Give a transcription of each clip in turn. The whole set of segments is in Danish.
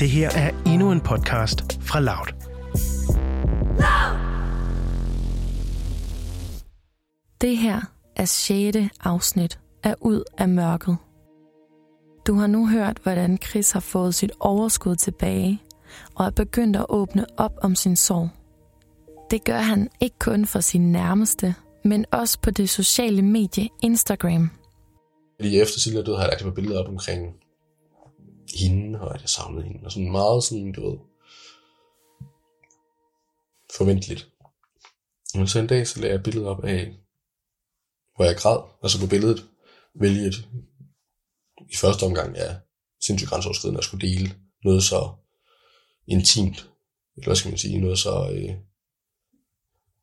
Det her er endnu en podcast fra Loud. Det her er 6. afsnit af Ud af mørket. Du har nu hørt, hvordan Chris har fået sit overskud tilbage og er begyndt at åbne op om sin sorg. Det gør han ikke kun for sin nærmeste, men også på det sociale medie Instagram. Lige efter Silja døde, har jeg lagt et par billeder op omkring hende, og at jeg savnede hende. Og sådan meget sådan, du ved, forventeligt. Men så en dag, så lagde jeg et billede op af, hvor jeg græd. Altså på billedet, hvilket i første omgang er sindssygt grænseoverskridende at skulle dele noget så intimt, eller hvad skal man sige, noget så øh,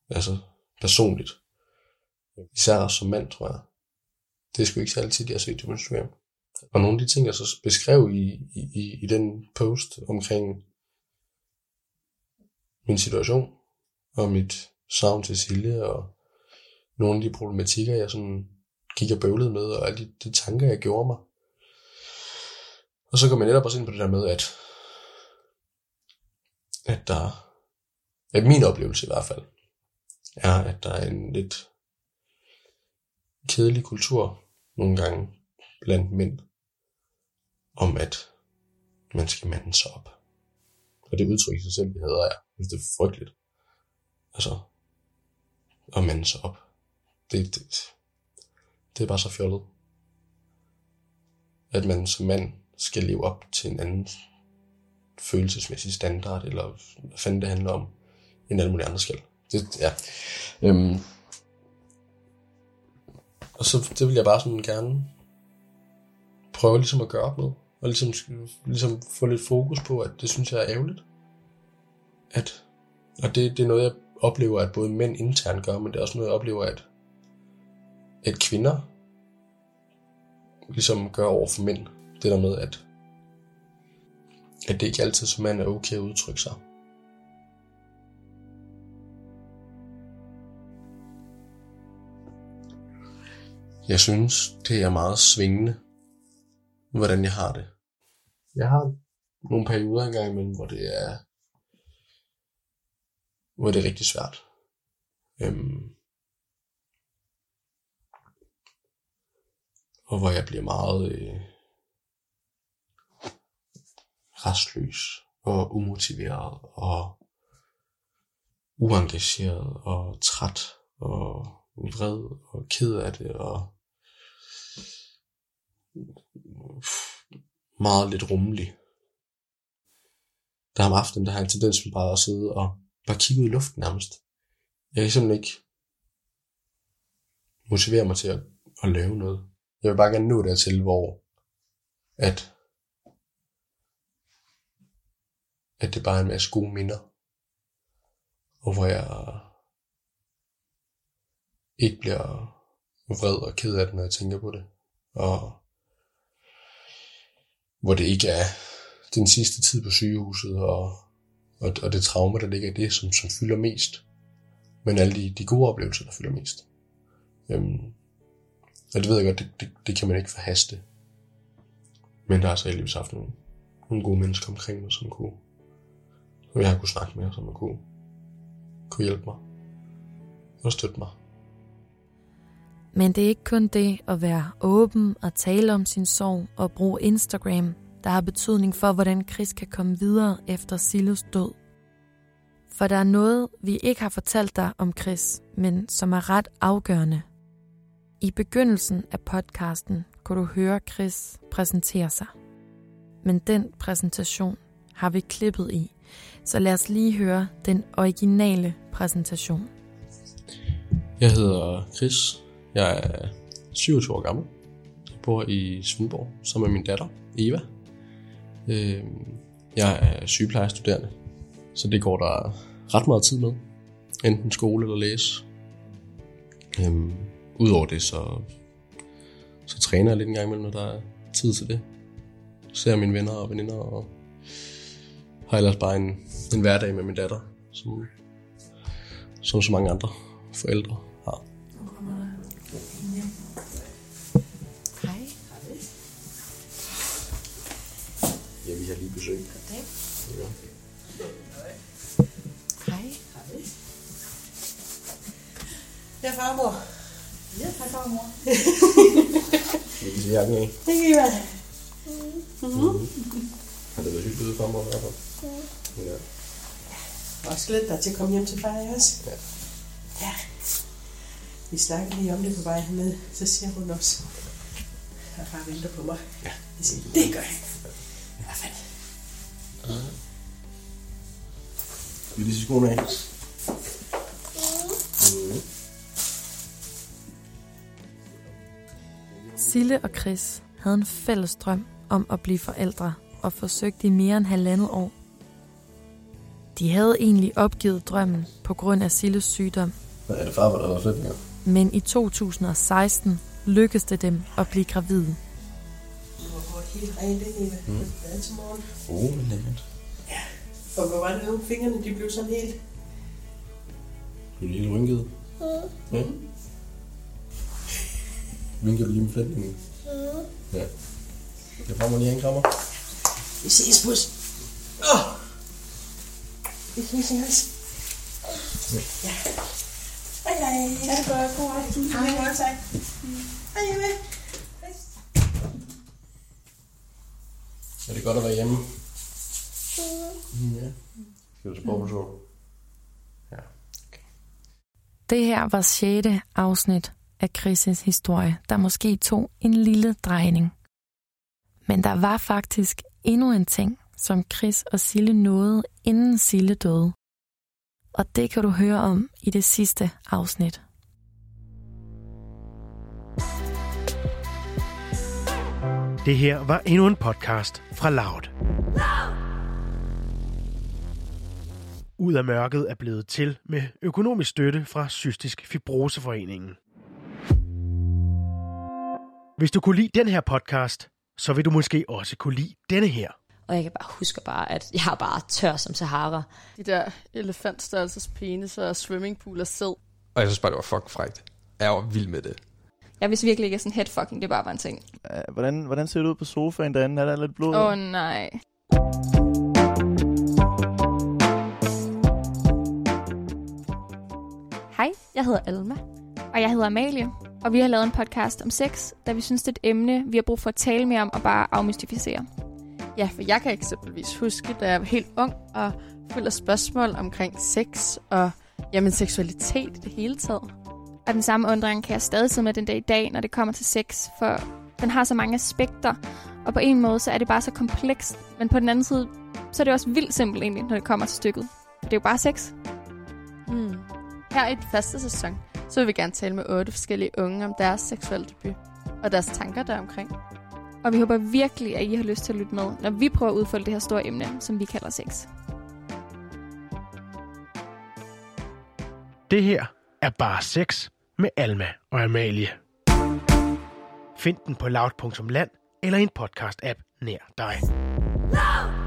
altså personligt. Især som mand, tror jeg. Det er sgu ikke særlig tit, jeg har set det Instagram. Og nogle af de ting, jeg så beskrev i, i, i den post omkring min situation, og mit savn til Silje, og nogle af de problematikker, jeg sådan gik og bøvlede med, og alle de, de tanker, jeg gjorde mig. Og så kom jeg netop også ind på det der med, at, at der, at min oplevelse i hvert fald, er, at der er en lidt kedelig kultur nogle gange blandt mænd, om at man skal mande sig op. Og det udtryk i sig selv, det hedder jeg. Det er frygteligt. Altså, at mande sig op. Det, det, det er bare så fjollet. At man som mand skal leve op til en anden følelsesmæssig standard, eller hvad fanden det handler om, end alle mulige andre skal. Det, ja. Øhm. Og så det vil jeg bare sådan gerne prøve ligesom at gøre op med. Og ligesom, ligesom få lidt fokus på, at det synes jeg er ærgerligt. At, og det, det er noget, jeg oplever, at både mænd internt gør, men det er også noget, jeg oplever, at, at kvinder ligesom gør over for mænd. Det der med, at, at det ikke altid som mand er okay at udtrykke sig. Jeg synes, det er meget svingende, hvordan jeg har det. Jeg har nogle perioder engang imellem, hvor det er, hvor det er rigtig svært. Øhm, og hvor jeg bliver meget øh, restløs og umotiveret og uengageret og træt og vred og ked af det og meget lidt rummelig. Der om aftenen, der har jeg en tendens til bare at sidde og bare kigge ud i luften nærmest. Jeg kan simpelthen ikke motivere mig til at, at lave noget. Jeg vil bare gerne nå dertil, hvor at, at det bare er en masse gode minder. Og hvor jeg ikke bliver vred og ked af det, når jeg tænker på det. Og hvor det ikke er den sidste tid på sygehuset, og, og, og det traume, der ligger i det, som, som fylder mest. Men alle de, de gode oplevelser, der fylder mest. Øhm, og det ved jeg godt, det, det, det kan man ikke forhaste. Men der har så heldigvis haft nogle, nogle gode mennesker omkring mig, som kunne, som jeg har kunne snakke med, som man kunne, kunne hjælpe mig og støtte mig. Men det er ikke kun det at være åben og tale om sin sorg og bruge Instagram, der har betydning for, hvordan Chris kan komme videre efter Silos død. For der er noget, vi ikke har fortalt dig om Chris, men som er ret afgørende. I begyndelsen af podcasten kunne du høre Chris præsentere sig. Men den præsentation har vi klippet i, så lad os lige høre den originale præsentation. Jeg hedder Chris, jeg er 27 år gammel. Jeg bor i Svendborg sammen med min datter, Eva. Øhm, jeg er sygeplejestuderende, så det går der ret meget tid med. Enten skole eller læse. Øhm, Udover det, så, så træner jeg lidt en gang imellem, når der er tid til det. Ser mine venner og veninder, og har ellers bare en, en hverdag med min datter, som, som så mange andre forældre vi har lige besøg. Goddag. Ja. Hej. Hej. Jeg er farmor. Ja, hej farmor. Vi kan se jakken af. Det kan I være. Har det været hyggeligt ude fremover i hvert fald? Ja. Også glæde dig til at komme hjem til far også. Ja. Ja. Vi snakkede lige om det på vej herned. Så siger hun også, at far venter på mig. Ja. Jeg siger, det gør jeg. Fald. Skal vi lige se skoene af? Sille og Chris havde en fælles drøm om at blive forældre og forsøgte i mere end halvandet år. De havde egentlig opgivet drømmen på grund af Silles sygdom, far, der men i 2016 lykkedes det dem at blive gravide. Du helt rent, ikke Eva? Mm. Bad til morgen. Åh, oh, lækkert. Og hvor var det nu? Fingrene, de blev sådan helt... Du er helt rynket. Ja. Vinker du lige med flætningen? Ja. Jeg får mig lige en krammer. Vi ses, bus. Åh! Vi ses, Jens. Ja. Hej, hej. Ja, det går god aften. Hej, hej, tak. Hej, Eva. Er det godt at være hjemme? Mm, ja. Skal du på så? Ja. Det her var 6. afsnit af Chris' historie, der måske tog en lille drejning. Men der var faktisk endnu en ting, som Chris og Sille nåede, inden Sille døde. Og det kan du høre om i det sidste afsnit. Det her var endnu en podcast fra Loud. Ud af mørket er blevet til med økonomisk støtte fra Cystisk Fibroseforeningen. Hvis du kunne lide den her podcast, så vil du måske også kunne lide denne her. Og jeg kan bare huske bare, at jeg er bare tør som Sahara. De der elefantstørrelses penis og swimmingpool og sæd. Og jeg synes bare, det var fucking frækt. Jeg var vild med det. Jeg vidste virkelig ikke, at sådan headfucking, det bare var en ting. Hvordan, hvordan ser det ud på sofaen derinde? Er der lidt blod? Åh oh, nej. Hej, jeg hedder Alma. Og jeg hedder Amalie. Og vi har lavet en podcast om sex, da vi synes, det er et emne, vi har brug for at tale mere om og bare afmystificere. Ja, for jeg kan eksempelvis huske, da jeg var helt ung og fuld af spørgsmål omkring sex og jamen, seksualitet i det hele taget. Og den samme undring kan jeg stadig sidde med den dag i dag, når det kommer til sex, for den har så mange aspekter, og på en måde så er det bare så komplekst, men på den anden side, så er det også vildt simpelt egentlig, når det kommer til stykket. For det er jo bare sex. Hmm. Her i den første sæson, så vil vi gerne tale med otte forskellige unge om deres seksuelle debut og deres tanker deromkring. Og vi håber virkelig, at I har lyst til at lytte med, når vi prøver at udfolde det her store emne, som vi kalder sex. Det her er bare sex med Alma og Amalie. Find den på loud.land eller i en podcast-app nær dig. Loud!